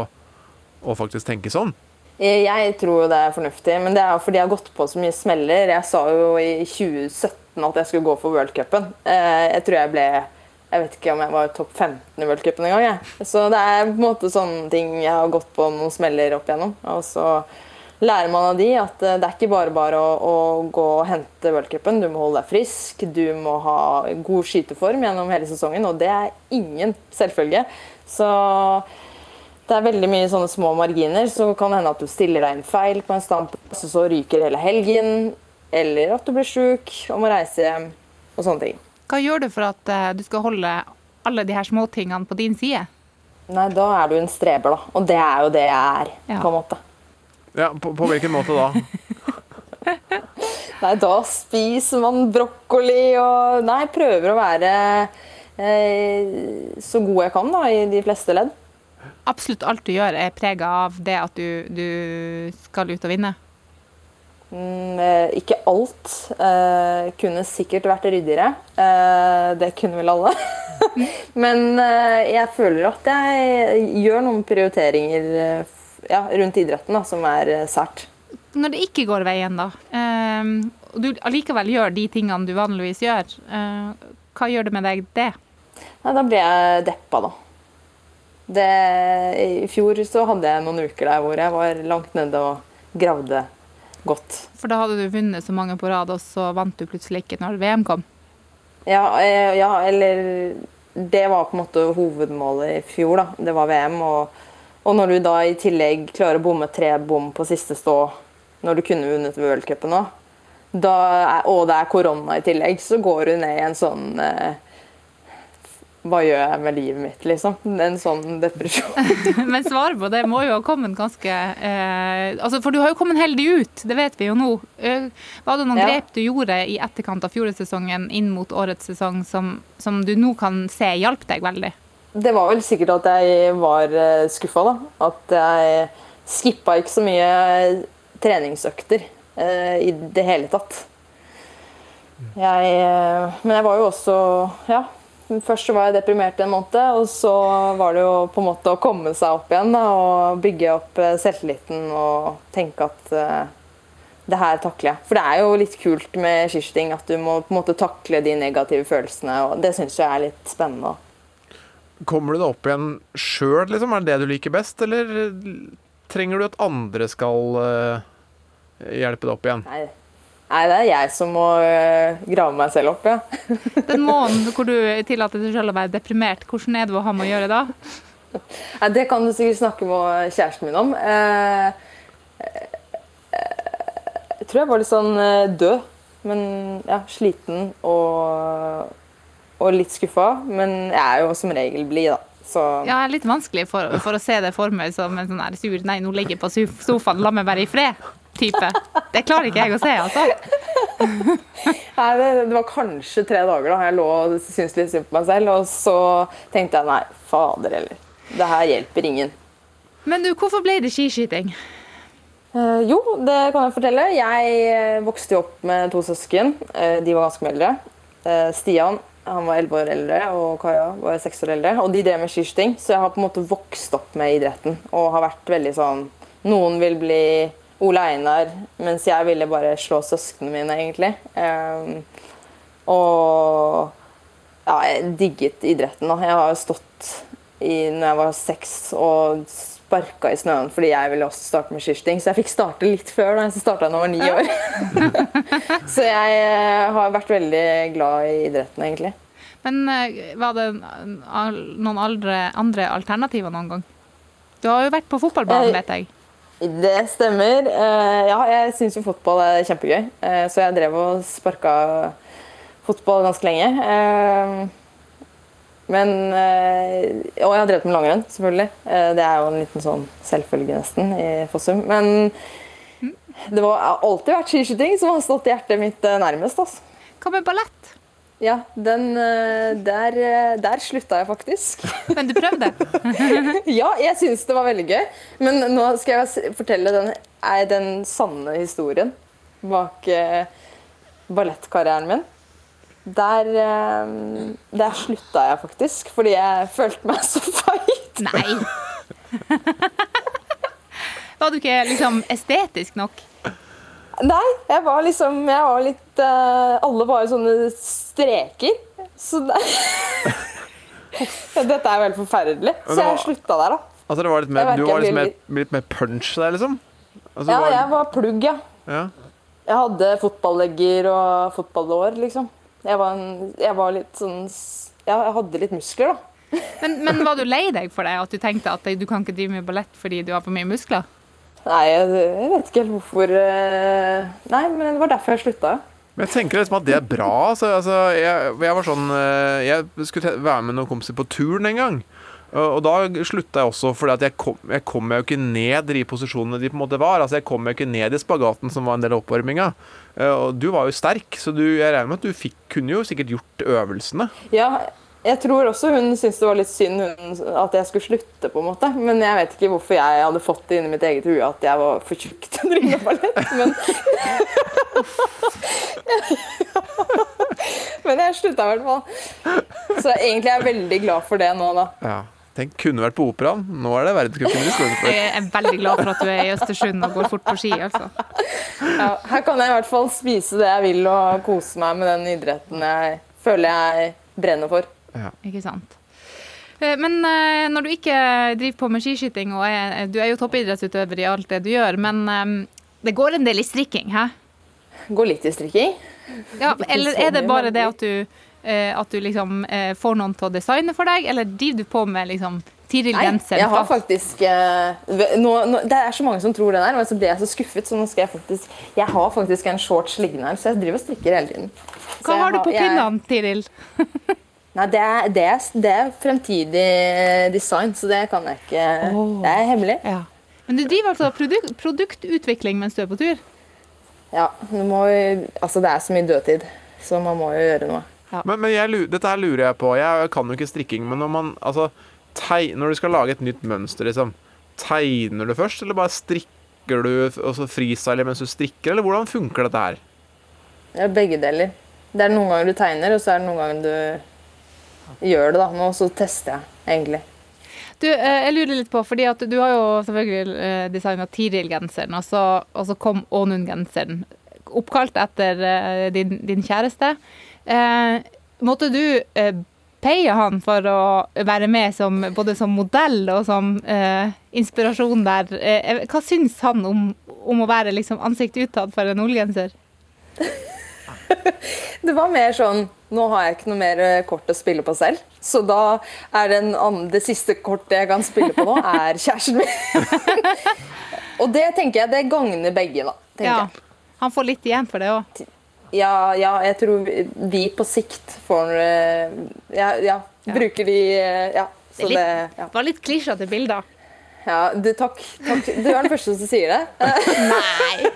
å faktisk tenke sånn. Jeg tror det er fornuftig, men det er fordi jeg har gått på så mye smeller. Jeg sa jo i 2017 at jeg skulle gå for worldcupen. Eh, Jeg tror jeg ble Jeg vet ikke om jeg var topp 15 i worldcupen engang. jeg. Så det er på en måte sånne ting jeg har gått på noen smeller opp igjennom. Og så lærer man av de at eh, det er ikke bare bare å, å gå og hente worldcupen. Du må holde deg frisk, du må ha god skyteform gjennom hele sesongen, og det er ingen selvfølge. Så det er veldig mye sånne små marginer, så kan det hende at du stiller deg inn feil på en standplass, og så ryker hele helgen. Eller at du blir sjuk og må reise hjem, og sånne ting. Hva gjør du for at eh, du skal holde alle de her småtingene på din side? Nei, da er du en streber, da. Og det er jo det jeg er, Ja. på en måte. Ja, på, på hvilken måte da? Nei, da spiser man brokkoli og Nei, prøver å være eh, så god jeg kan da, i de fleste ledd. Absolutt alt du gjør er prega av det at du, du skal ut og vinne. Mm, eh, ikke alt. Eh, kunne sikkert vært ryddigere. Eh, det kunne vel alle. Men eh, jeg føler at jeg gjør noen prioriteringer ja, rundt idretten da, som er sært. Når det ikke går veien, da, og du allikevel gjør de tingene du vanligvis gjør, eh, hva gjør det med deg det? Ja, da blir jeg deppa, da. Det, I fjor så hadde jeg noen uker der hvor jeg var langt nede og gravde godt. For da hadde du vunnet så mange på rad, og så vant du plutselig ikke når VM kom. Ja, eh, ja, eller Det var på en måte hovedmålet i fjor, da. Det var VM. Og, og når du da i tillegg klarer å bomme tre bom på siste stå når du kunne vunnet worldcupen òg, og det er korona i tillegg, så går du ned i en sånn eh, Hva gjør jeg med livet mitt, liksom? En sånn depresjon. Men svaret på det må jo ha kommet ganske eh, altså For du har jo kommet heldig ut, det vet vi jo nå. Eh, var det noen Ja. grep du gjorde i etterkant av fjorårssesongen inn mot årets sesong som, som du nå kan se hjalp deg veldig? Det var vel sikkert at jeg var skuffa, da. At jeg skippa ikke så mye treningsøkter eh, i det hele tatt. Jeg, eh, men jeg var jo også Ja. Først var jeg deprimert en måned, og så var det jo på en måte å komme seg opp igjen da, og bygge opp eh, selvtilliten og tenke at uh, det her takler jeg. For det er jo litt kult med skiskyting at du må på en måte takle de negative følelsene, og det syns jeg er litt spennende. Kommer du deg opp igjen sjøl, liksom? Er det det du liker best, eller trenger du at andre skal uh, hjelpe deg opp igjen? Nei, Nei, det er jeg som må øh, grave meg selv opp, ja. Den måneden hvor du tillater deg selv å være deprimert, hvordan er det å ha med å gjøre da? Nei, det kan du sikkert snakke med kjæresten min om. Eh, eh, jeg tror jeg var litt sånn eh, død, men ja, sliten og, og litt skuffa. Men jeg er jo som regel blid, da. Så Ja, litt vanskelig for, for å se det for meg som en sånn sur Nei, nå ligger jeg på sofaen, la meg være i fred-type. Det klarer ikke jeg å se, altså. Nei, det, det var kanskje tre dager da jeg lå og syntes litt synd på meg selv. Og så tenkte jeg nei, fader heller. Det her hjelper ingen. Men du, hvorfor ble det skiskyting? Eh, jo, det kan jeg fortelle. Jeg eh, vokste jo opp med to søsken. Eh, de var ganske mye eldre. Eh, Stian han var 11 år eldre, og Kaja var 6 år eldre. Og de drev med skiskyting, så jeg har på en måte vokst opp med idretten. Og har vært veldig sånn Noen vil bli Ole Einar, mens jeg ville bare slå søsknene mine, egentlig. Um, og ja, jeg digget idretten. Da. Jeg har stått i, når jeg var seks og sparka i snøen fordi jeg ville også starte med skiskyting. Så jeg fikk starte litt før, da, så starta jeg da jeg var ni år. så jeg eh, har vært veldig glad i idretten, egentlig. Men eh, var det noen andre, andre alternativer noen gang? Du har jo vært på fotballbanen, Eh, vet jeg. Det stemmer. Eh, ja, jeg syns jo fotball er kjempegøy, eh, så jeg drev og sparka fotball ganske lenge. Eh, men Og jeg har drevet med langrenn, selvfølgelig. Det er jo en liten sånn selvfølge, nesten, i Fossum. Men det har alltid vært skiskyting som har stått hjertet mitt nærmest. Altså. Hva med ballett? Ja, den eh, der, eh, der slutta jeg faktisk. Men du prøvde? ja, jeg syns det var veldig gøy. Men nå skal jeg fortelle den, den sanne historien bak eh, ballettkarrieren min. Der, eh, der slutta jeg faktisk, fordi jeg følte meg så feit. Nei. Var du ikke liksom estetisk nok? Nei, jeg var liksom Jeg var litt uh, Alle var jo sånne streker. Så det, Dette er jo helt forferdelig. Så jeg slutta der, da. Altså det var litt mer, du var litt mer, litt mer punch der, liksom? Altså, Ja, var- jeg var plugg, ja. ja. Jeg hadde fotballegger og fotballår, liksom. Jeg var, en, jeg var litt sånn Ja, jeg hadde litt muskler, da. Men, men var du lei deg for det? At du tenkte at du kan ikke drive med ballett fordi du har for mye muskler? Nei, jeg, vet ikke helt hvorfor eh, Nei, men det var derfor jeg slutta. Men jeg tenker liksom at det er bra. Altså, altså, jeg, jeg var sånn eh, Jeg skulle være med noen kompiser på turen en gang. Og, da slutta jeg også, at jeg kom, jeg kom meg jo ikke ned i posisjonene de på en måte var. Altså Jeg kom meg ikke ned i spagaten som var en del av oppvarminga. Eh, Og du var jo sterk, så du, jeg regner med at du fikk, kunne jo sikkert gjort øvelsene. Ja, jeg tror også hun syntes det var litt synd hun, at jeg skulle slutte, på en måte. Men jeg vet ikke hvorfor jeg hadde fått det inni i mitt eget hue at jeg var for tjukk til å drive med ballett. Men, men jeg slutta i hvert fall. Så egentlig er jeg veldig glad for det nå, da. Ja. Tenk, kunne vært på operaen. Nå er det verdenscupen for. Jeg er veldig glad for at du er i Østersund og går fort på ski, altså. Ja, her kan jeg i hvert fall spise det jeg vil og kose meg med den idretten jeg føler jeg brenner for. Ikke sant. Eh, Men eh, når du ikke driver på med skiskyting, og er, du er jo toppidrettsutøver i alt det du gjør, men eh, det går en del i strikking, hæ? Går litt i strikking. Ja, eller er det bare det at du, eh, at du liksom eh, får noen til å designe for deg, eller driver du på med liksom Tiril Nei, jeg har faktisk eh, nå, nå, Det er så mange som tror det der, og så blir jeg så skuffet. Så nå skal jeg faktisk Jeg har faktisk en shorts liggende her, så jeg driver og strikker hele tiden. Så Hva jeg har du på pinnene, Tiril? Nei, det er, det, er, det er fremtidig design, så det kan jeg ikke Det er hemmelig. Men du driver altså produk produktutvikling mens du er på tur? Ja, må, altså det er så mye dødtid, så man må jo gjøre noe. Men, men jeg, dette her lurer jeg på. Jeg kan jo ikke strikking, men når man altså, teg, Når du skal lage et nytt mønster, liksom, tegner du først, eller bare strikker du og så freestyler mens du strikker, eller hvordan funker dette her? Ja, begge deler. Det er noen ganger du tegner, og så er det noen ganger du gjør det. da. Nå så tester jeg, egentlig. Du, eh, jeg lurer litt på, fordi at du har jo selvfølgelig eh, designa Tiril-genseren, og, så- og så kom Ånund-genseren. Oppkalt etter eh, din, din kjæreste. Eh, måtte du eh, paye han for å være med som, både som modell og som eh, inspirasjon der? Hva syns han om, om å være liksom ansikt utad for en ullgenser? Det var mer sånn Nå har jeg ikke noe mer eh, kort å spille på selv. Så da er det, annen, det siste kortet jeg kan spille på nå, er kjæresten min. Og det tenker jeg det gagner begge, da. Ja. jeg. Han får litt igjen for det òg. Ja, ja, jeg tror vi- vi på sikt får eh, Ja, ja bruker de eh, Ja. Så det, litt- det ja. var litt klisjete bilder. Ja du, takk, takk. Du er den første som sier det. Nei.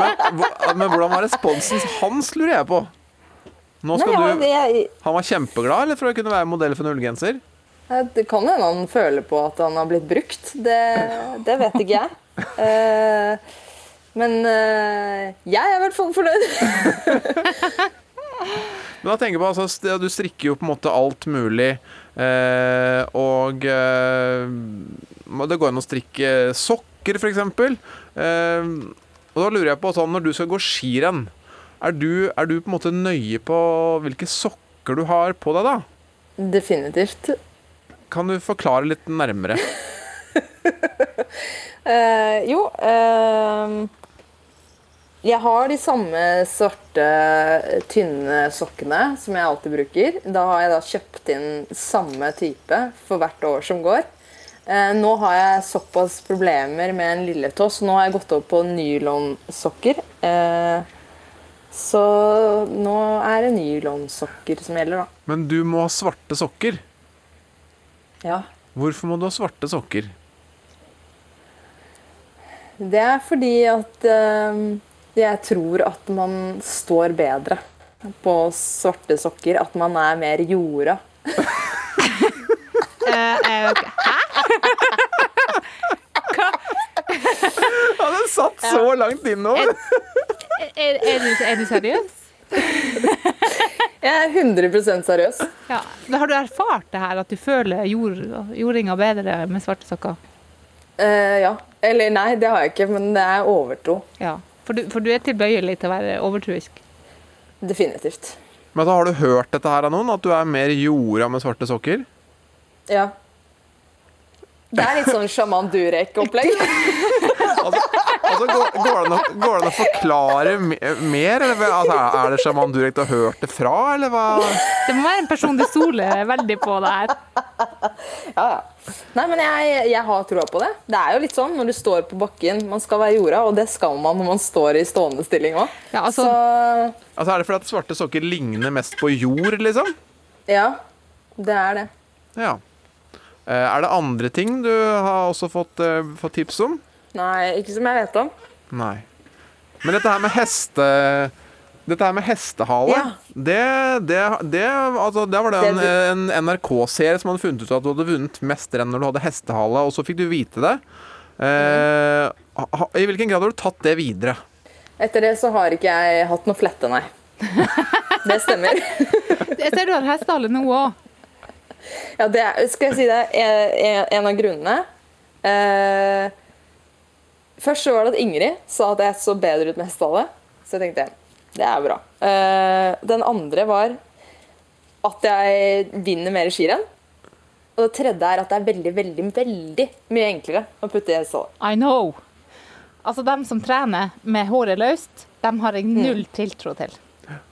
Men, hva- men hvordan var responsen hans, lurer jeg på? Nå skal Nei, ja, du, det, han var kjempeglad eller for å kunne være modell for en ullgenser? det kan hende han føler på at han har blitt brukt. Det, det vet ikke jeg. Eh, men eh, jeg er i hvert fall fornøyd. Men da tenker jeg på, altså, Du strikker jo på en måte alt mulig. Eh, og det går an å strikke sokker, f.eks. Eh, og da lurer jeg på, sånn, når du skal gå skirenn, er du, er du på en måte nøye på hvilke sokker du har på deg, da? Definitivt. Kan du forklare litt nærmere? Eh, jo eh, Jeg har de samme svarte, tynne sokkene som jeg alltid bruker. Da har jeg da kjøpt inn samme type for hvert år som går. Eh, nå har jeg såpass problemer med en lilletå, så nå har jeg gått over på nylonsokker. Eh, så nå er det nylonsokker som gjelder, da. Men du må ha svarte sokker. Ja. Hvorfor må du ha svarte sokker? Det er fordi at eh, jeg tror at man står bedre på svarte sokker. At man er mer jorda. Eh, Ja, den satt så langt innover! Er, er, du, er du seriøs? Jeg er 100 seriøs. Ja. Men Har du erfart det her, at du føler jord, jordinga bedre med svarte sokker? Uh, ja. Eller nei, det har jeg ikke, men det er overtro. Ja. For du, for du er tilbøyelig til å være overtroisk? Definitivt. Men så Har du hørt dette her av noen? At du er mer jorda med svarte sokker? Ja. Det er litt sånn sjaman Durek-opplegg. Altså, går, går, det an går det an å forklare mer? Eller, altså, er det sjaman Durek du har hørt det fra, eller hva? Det må være en person du stoler veldig på der. Ja, ja. Nei, men jeg, jeg har troa på det. Det er jo litt sånn når du står på bakken. Man skal være jorda, og det skal man når man står i stående stilling òg. Ja, altså- Så Altså, Er det fordi at svarte sokker ligner mest på jord, liksom? ja, det er det. Ja. Eh, er det andre ting du har også fått, eh, fått tips om? Nei, ikke som jeg vet om. Nei. Men dette her med heste... Dette her med hestehale, Ja. det, det, det, altså, det var det en, en NRK-serie som hadde funnet ut at du hadde vunnet mest renn når du hadde hestehale, og så fikk du vite det. Eh, I hvilken grad har du tatt det videre? Etter det så har ikke jeg hatt noe flette, nei. Det stemmer. Jeg ser du har hestehale nå òg. Ja, det er, skal jeg si det, er en av grunnene. Eh, først så var det at Ingrid sa at jeg så bedre ut med hestehale. Så jeg tenkte det er bra. Eh, den andre var at jeg vinner mer i skirenn. Og det tredje er at det er veldig, veldig, veldig mye enklere å putte i hestehale. I know. Altså, dem som trener med håret løst, dem har jeg null tiltro til.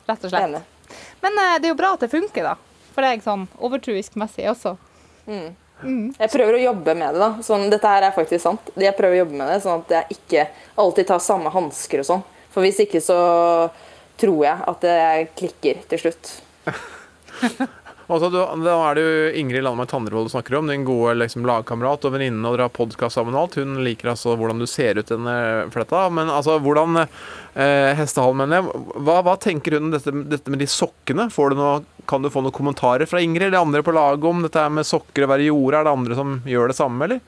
Rett og slett. Men eh, det er jo bra at det funker, da. For deg sånn overtroisk-messig også. Jeg prøver å jobbe med det. da. Sånn, dette her er faktisk sant. Jeg prøver å jobbe med det, sånn at jeg ikke alltid tar samme hansker og sånn. For hvis ikke så tror jeg at det klikker til slutt. Altså, du, da er det jo Ingrid Landmark Tandrevold du snakker om, din gode liksom, lagkamerat og venninne, og dere har podkast sammen og alt. Hun liker altså hvordan du ser ut denne fletta. Men altså, hvordan eh, Hestehalen, mener jeg. Hva, hva tenker hun om dette, dette med de sokkene? Får du noe, kan du få noen kommentarer fra Ingrid eller andre på laget om dette med sokker og være i jorda? Er det andre som gjør det samme, eller?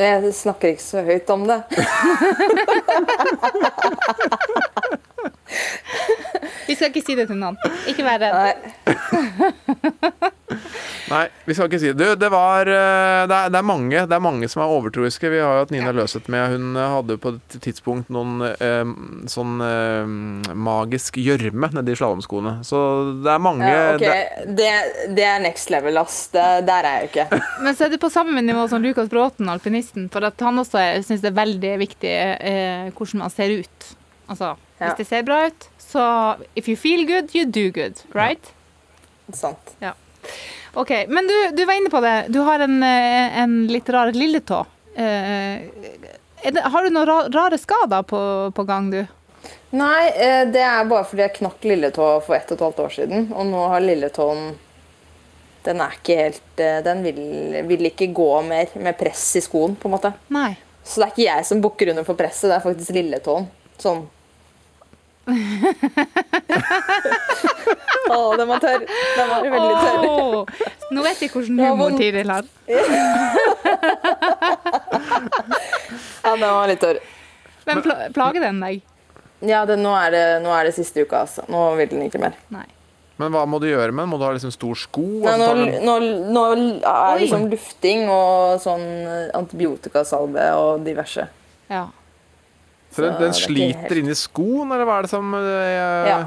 Jeg snakker ikke så høyt om det. Vi skal ikke si det til noen. Ikke vær redd. Nei, vi skal ikke si det. Du, det var eh, det er, det er mange Det er mange som er overtroiske. Vi har jo hatt Nina Løseth med. Hun eh, hadde på et tidspunkt noen eh, sånn eh, magisk gjørme nedi slalåmskoene. Så det er mange Ja, okay. det, det, det er next level, ass. Det, der er jeg jo ikke. Men så er det på samme nivå som Lukas Bråten, alpinisten. For at han også syns det er veldig viktig eh, hvordan man ser ut. Altså, Ja. hvis det ser bra ut, så If you feel good, you do good, right? Sant. Ja. OK. Men du, du var inne på det. Du har en, eh, en litt rar lilletå. Eh, det, har du noen rare skader på, på gang, du? Nei, eh, det er bare fordi jeg knakk lilletå for ett og et halvt år siden. Og nå har lilletåen Den er ikke helt Den vil, vil ikke gå mer med press i skoen, på en måte. Nei. Så det er ikke jeg som bukker under for presset, det er faktisk lilletåen. Sånn. Å, den var tørr. Den var veldig tørr. Oh, nå vet jeg hvordan humor. Tiril har. Ja, den var litt tørr. Men pl plager den deg? Ja, det, nå, er det, nå er det siste uka, altså. Nå vil den ikke mer. Nei. Men hva må du gjøre med den? Må du ha liksom stor sko? Nei, altså, nå, nå, nå er det liksom lufting og sånn antibiotikasalve og diverse. Ja. Så den, den er sliter helt- inni skoen, eller hva er det som jeg... Ja.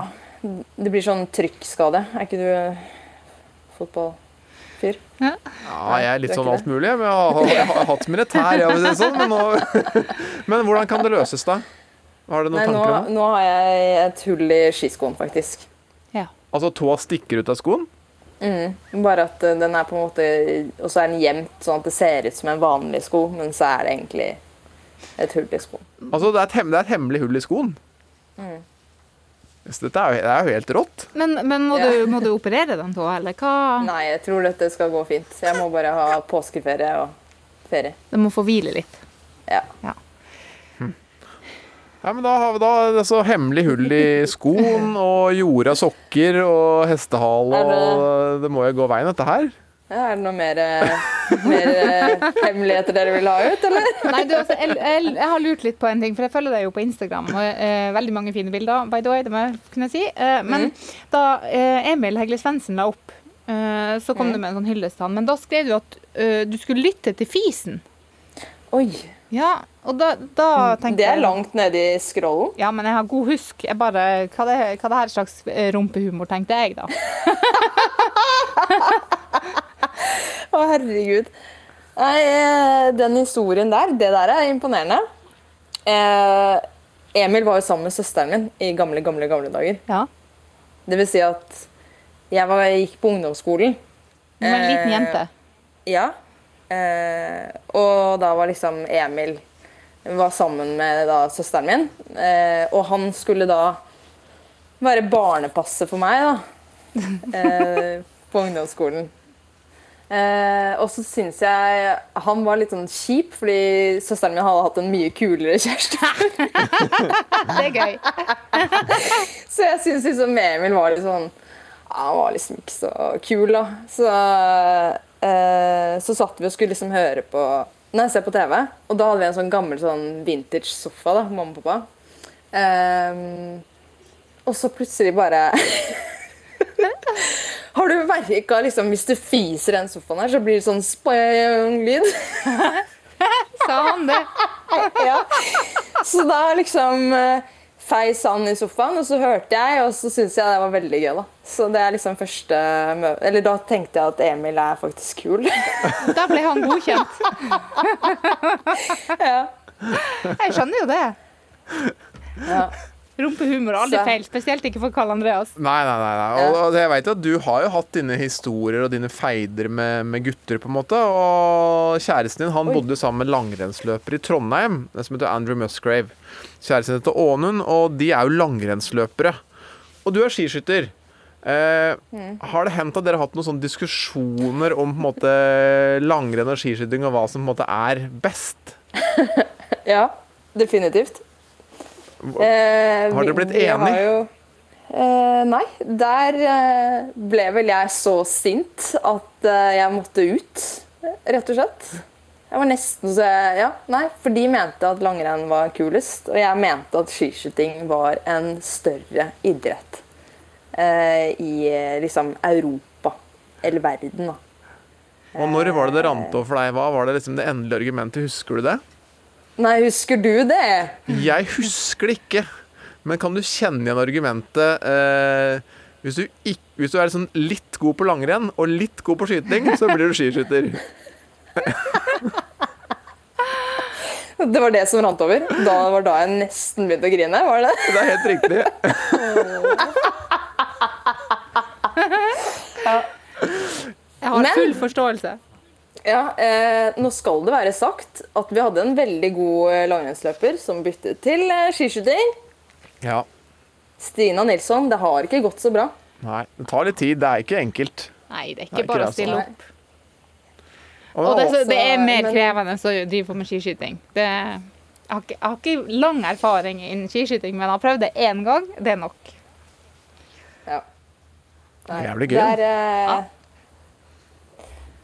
Det blir sånn trykkskade. Er ikke du fotballfyr? Ja. Ja, jeg er litt er sånn alt mulig. Men jeg har, jeg har hatt militær, jeg, vil si sånn, men, nå, men hvordan kan det løses, da? Har du noen Nei, tanker om det? nå har jeg et hull i skiskoen, faktisk. Ja. Altså tåa stikker ut av skoen? Mm. Bare at eh, den er på en måte Og så er den gjemt sånn at det ser ut som en vanlig sko, men så er det egentlig et hull i skoen. Altså, det er et, hem det er et hemmelig hull i skoen. Mm. Så dette er jo, det er jo helt rått. Men, men må, Ja. du, må du operere den tåa, eller hva? Nei, jeg tror dette skal gå fint. Så jeg må bare ha påskeferie og ferie. Den må få hvile litt. Ja. Ja, men da har vi da altså, hemmelig hull i skoen og jorda sokker og hestehale og Det må jo gå veien, dette her. Ja, er det noe mer, eh, mer eh, hemmeligheter dere vil ha ut, eller? Nei, du, altså, jeg, jeg, jeg har lurt litt på en ting, for jeg følger deg jo på Instagram. Og, eh, veldig mange fine bilder, by the way, det må jeg kunne si. Eh, men da eh, Emil Hegle Svendsen la opp, eh, så kom Mm. du med en sånn hyllest til han. Men da skrev du at du skulle lytte til fisen. Oi. Ja, og da, da tenkte Det er langt nede i scrollen. Ja, men jeg har god husk. Jeg bare, hva, det, hva det her slags eh, rumpehumor, tenkte jeg da. Å, herregud. Nei, eh, den historien der, det der er imponerende. Eh, Emil var jo sammen med søsteren min i gamle, gamle, gamle dager. Ja. Det vil si at jeg, var, jeg gikk på ungdomsskolen. Du var en liten Eh, jente. Ja. Eh, og da var liksom Emil var sammen med da, søsteren min. Eh, og han skulle da være barnepasser for meg da. Eh, på ungdomsskolen. Eh, og så syns jeg han var litt sånn kjip, fordi søsteren min hadde hatt en mye kulere kjæreste. Det er gøy. så jeg syns liksom Emil var litt sånn ja, Han var liksom ikke så kul, da. Så, eh, så satt vi og skulle liksom høre på Nei, se på TV, og da hadde vi en sånn gammel sånn vintage sofa, da, mamma og pappa. Eh, og så plutselig bare Har du verka liksom, hvis du fiser i den sofaen her, så blir det sånn spang-lyd? Sa han det? ja. Så da liksom eh, feis han i sofaen, og så hørte jeg, og så syntes jeg det var veldig gøy. da. Så det er liksom første Eller da tenkte jeg at Emil er faktisk kul. Da ble han godkjent. ja. Jeg skjønner jo det. Ja. Rumpehumor er aldri Så- feil, spesielt ikke for Karl Andreas. Nei, nei, nei. nei. Og, og jeg vet at du har jo hatt dine historier og dine feider med, med gutter, på en måte. Og kjæresten din han bodde sammen med langrennsløper i Trondheim, som heter Andrew Musgrave. Kjæresten heter Ånund, og de er jo langrennsløpere. Og du er skiskytter. Eh, Mm. Har det hendt at dere har hatt noen sånne diskusjoner om på en måte langrenn og skiskyting, og hva som på en måte er best? ja, definitivt. Eh, Har dere blitt vi enig? Jo, eh, nei, der eh, ble vel jeg så sint at eh, jeg måtte ut, rett og slett. Jeg var nesten så Ja, nei, for de mente at langrenn var kulest, og jeg mente at skiskyting var en større idrett eh, i eh, liksom Europa, eller verden, da. Og når var det det rant over for deg? Hva var det liksom det endelige argumentet? Husker du det? Nei, husker du det? Jeg husker det ikke. Men kan du kjenne igjen argumentet eh, hvis, du ikke, hvis du er sånn litt god på langrenn og litt god på skyting, så blir du skiskytter. Det var det som rant over. Da var da jeg nesten begynte å grine. var det det? Det er helt riktig. Jeg har Men- full forståelse. Ja, eh, Nå skal det være sagt at vi hadde en veldig god eh, langrennsløper som byttet til eh, skiskyting. Ja. Stina Nilsson. Det har ikke gått så bra. Nei, det tar litt tid. Det er ikke enkelt. Nei, det er Det er ikke ikke bare å stille altså. opp. Og Og det, det, det er mer men- krevende å drive på med skiskyting. Det, jeg, har ikke, jeg har ikke lang erfaring innen skiskyting, men jeg har prøvd det én gang. Det er nok. Nei, Jævlig gøy, Der, eh,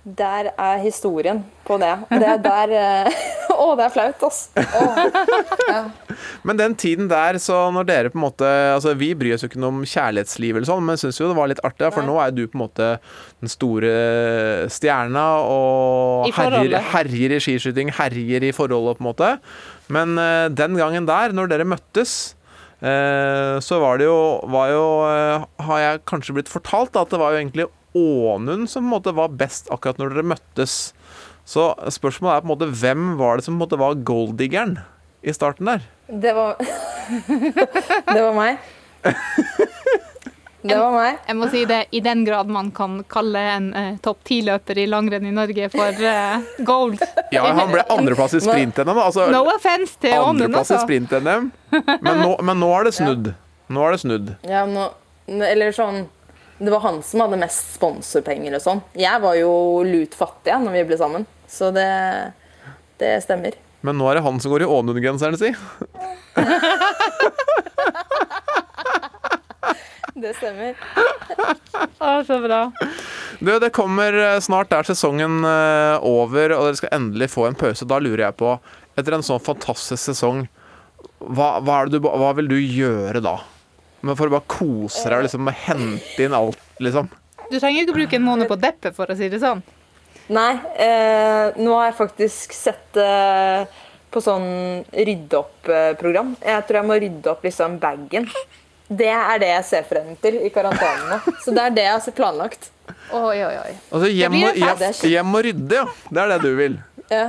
der er historien på det. Det er der eh, Å, det er flaut, ass. Ja. Men den tiden der, så når dere på en måte Altså, vi bryr oss jo ikke noe om kjærlighetsliv eller sånn, men syns jo det var litt artig, for nå er du på en måte den store stjerna og herjer, herjer i skiskyting, herjer i forholdet, på en måte. Men eh, den gangen der, når dere møttes eh, så var det jo, var jo Har jeg kanskje blitt fortalt da, at det var jo egentlig Ånund som på en måte var best akkurat når dere møttes. Så spørsmålet er på en måte hvem var det som på en måte var golddiggeren i starten der? Det var Det var meg. Det var meg. Jeg må si det, I den grad man kan kalle en eh, topp ti-løper i langrenn i Norge for eh, gold. Ja, han ble andreplass i sprint-NM. Altså, No offense til Ånden, andreplass i altså. sprint-NM. Men, nå- men nå er det snudd. Nå er det snudd. Ja, nå, eller sånn Det var han som hadde mest sponsorpenger og sånn. Jeg var jo lut fattig når vi ble sammen, så det, det stemmer. Men nå er det han som går i Ånund-genseren, si. Det stemmer. Å, så bra. Du, det kommer eh, snart er sesongen eh, over, og dere skal endelig få en pause. Da lurer jeg på, etter en sånn fantastisk sesong, hva, hva, er det du, hva vil du gjøre da? Men For å bare kose deg og liksom hente inn alt, liksom. Du trenger ikke bruke en måned på deppe, for å si det sånn. Nei, eh, nå har jeg faktisk sett eh, på sånn rydde opp-program. Jeg tror jeg må rydde opp liksom bagen. Det er det jeg ser frem til i karantenen nå. Så det er det jeg har planlagt. Oi, oi, oi. Altså hjem, og, hjem, hjem og rydde, ja. Det er det du vil. Ja.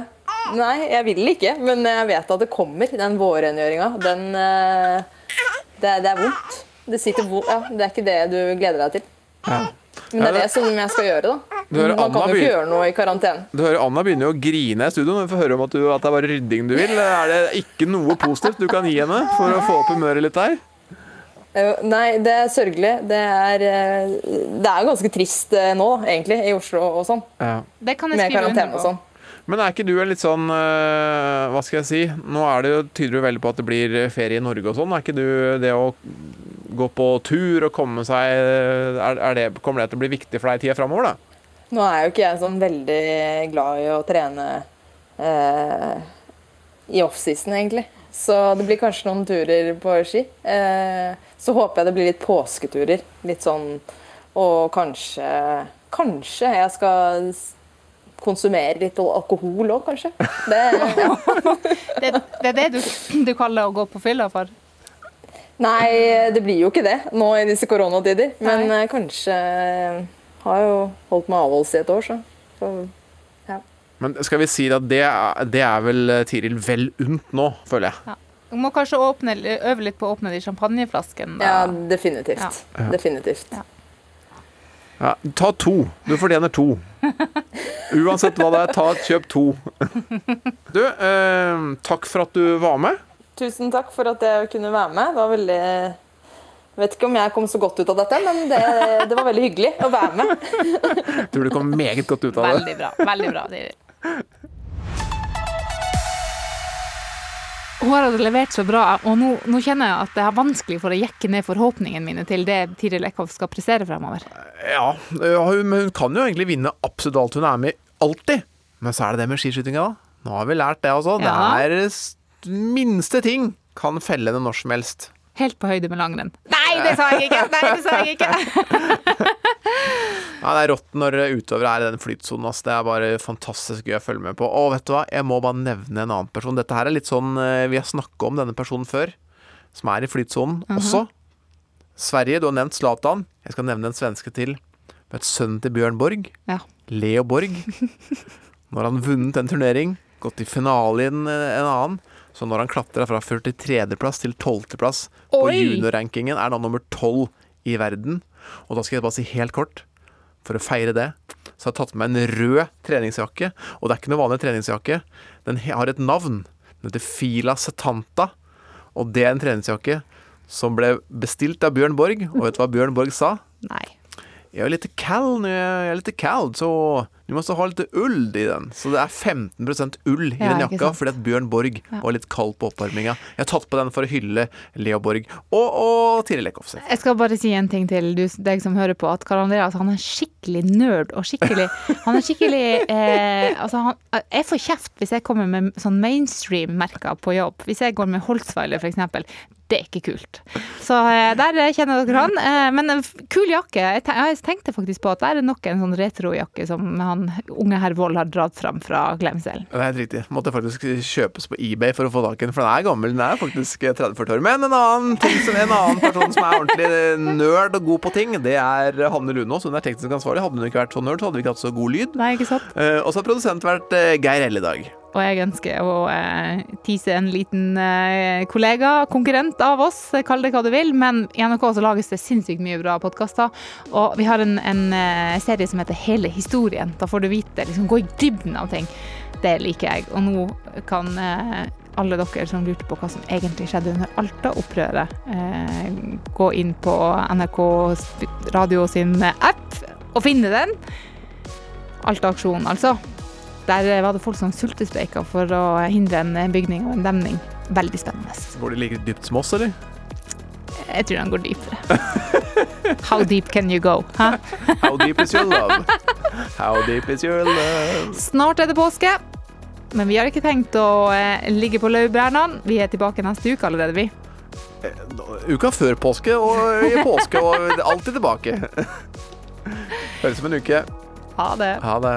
Nei, jeg vil ikke, men jeg vet at det kommer, den vårrengjøringa. Den eh, det, det er vondt. Det sitter vondt. Ja, det er ikke det du gleder deg til. Ja. Men det er det som jeg skal gjøre, da. Du hører Man kan jo ikke gjøre noe i karantene. Du hører Anna begynner jo å grine i studio når vi får høre om at, du, at det er bare rydding du vil. Er det ikke noe positivt du kan gi henne for å få opp humøret litt der? Eh, Nei, det er sørgelig. Det er, eh, det er ganske trist eh, nå, egentlig, i Oslo og sånn. Ja. Det kan jeg Med karantene og sånn. Men er ikke du en litt sånn øh, Hva skal jeg si? Nå er det tyder du veldig på at det blir ferie i Norge og sånn. Er ikke du det å gå på tur og komme seg er, er det, Kommer det til å bli viktig for deg i tida framover, da? Nå er jo ikke jeg sånn veldig glad i å trene eh, i offseason, egentlig. Så det blir kanskje noen turer på ski. Eh, så håper jeg det blir litt påsketurer. Litt sånn Og kanskje Kanskje jeg skal konsumere litt alkohol òg, kanskje. Det, ja. Det, det er det du, du kaller å gå på fylla for? Nei, det blir jo ikke det nå i disse koronatider. Men Nei. kanskje Har jo holdt meg avholds i et år, så. så ja. Men skal vi si at det, det er vel eh, Tiril vel unt nå, føler jeg. Du må kanskje åpne, øve litt på å åpne de champagneflaskene. ja, definitivt. Ja. Definitivt. Ja, ta to. Du fortjener to. Uansett hva det er, ta, kjøp to. Du, eh, takk for at du var med. Tusen takk for at jeg kunne være med. Det var veldig jeg vet ikke om jeg kom så godt ut av dette, men det, det var veldig hyggelig å være med. Jeg Tror du kom meget godt ut av det. Veldig bra. veldig bra. Hun har levert så bra, og nå, nå kjenner jeg at det er vanskelig for å jekke ned forhåpningene mine til det Tiril Eckhoff skal prestere fremover. Ja, hun- men hun kan jo egentlig vinne absolutt alt hun er med i. Alltid. Men så er det det med skiskytinga, da. Nå har vi lært det altså. Ja. Det er minste ting kan felle henne når som helst. Helt på høyde med langrenn. Nei, det sa jeg ikke! Nei, det sa jeg ikke! Ja, det er rått når utøvere er i den flytsonen. Altså. Det er bare fantastisk gøy å følge med på. Og vet du hva, jeg må bare nevne en annen person. Dette her er litt sånn eh, Vi har snakka om denne personen før, som er i flytsonen Mhm. også. Sverige, du har nevnt Zlatan. Jeg skal nevne en svenske til. Vet Sønnen til Bjørn Borg. Ja. Leo Borg. Nå har han vunnet en turnering, gått i finale i en, en annen. Så når han klatra fra 43.-plass til 12.-plass på juniorrankingen, er han nummer 12 i verden. Og da skal jeg bare si helt kort, for å feire det, så har jeg tatt med meg en rød treningsjakke. Og det er ikke noe vanlig treningsjakke. Den har et navn. Den heter Fila Setanta. Og det er en treningsjakke som ble bestilt av Bjørn Borg. Og vet du hva Bjørn Borg sa? Nei. Jeg er litt kall jeg er litt kall så du må også ha litt ull i den. Så det er 15% ull i Ja, den jakka fordi at Bjørn Borg Ja. var litt kald på oppvarminga. Jeg har tatt på den for å hylle Leo Borg og, og Tiril Eckhoff. Jeg skal bare si en ting til du, deg som hører på, at Karl Andreas han er skikkelig nerd og skikkelig Han er skikkelig eh, Altså, han, jeg får kjeft hvis jeg kommer med sånn mainstream-merker på jobb. Hvis jeg går med Holtzweiler, eksempel. Det er ikke kult. Så eh, der kjenner dere han. Eh, men en kul jakke. Jeg, tenkte faktisk på at det er nok en sånn retrojakke som han unge herr Wold har dratt fram fra glemselen. Det er helt riktig. Måtte faktisk kjøpes på eBay for å få tak i den, for den er gammel. Den er faktisk 30-40 år. Men en annen, ting som, en annen person som er ordentlig nerd og god på ting, det er Hanne Lunås. Hun er teknisk ansvarlig. Hadde hun ikke vært så nerd, så hadde vi ikke hatt så god lyd. Nei, ikke sant? Eh, og så har produsent vært eh, Geir Elle i dag. Og jeg ønsker å eh, tease en liten eh, kollega, konkurrent av oss, kall det hva du vil. Men i NRK så lages det sinnssykt mye bra podkaster. Og vi har en, en eh, serie som heter Hele historien. Da får du vite, liksom gå i dybden av ting. Det liker jeg. Og nå kan eh, alle dere som lurte på hva som egentlig skjedde under Alta-opprøret, eh, gå inn på NRK Radio sin app og finne den. Alta-aksjonen, altså. Der var det folk som sultestreika for å hindre en bygning og en demning. Veldig spennende. Går de like dypt som oss, eller? Jeg tror han går dypere. How deep can you go? Huh? How deep is your love? How deep is your love? Snart er det påske, men vi har ikke tenkt å eh, ligge på laurbærene. Vi er tilbake neste uke allerede, vi. Uka før påske og i påske og alltid tilbake. Høres som en uke. Ha det. Ha det.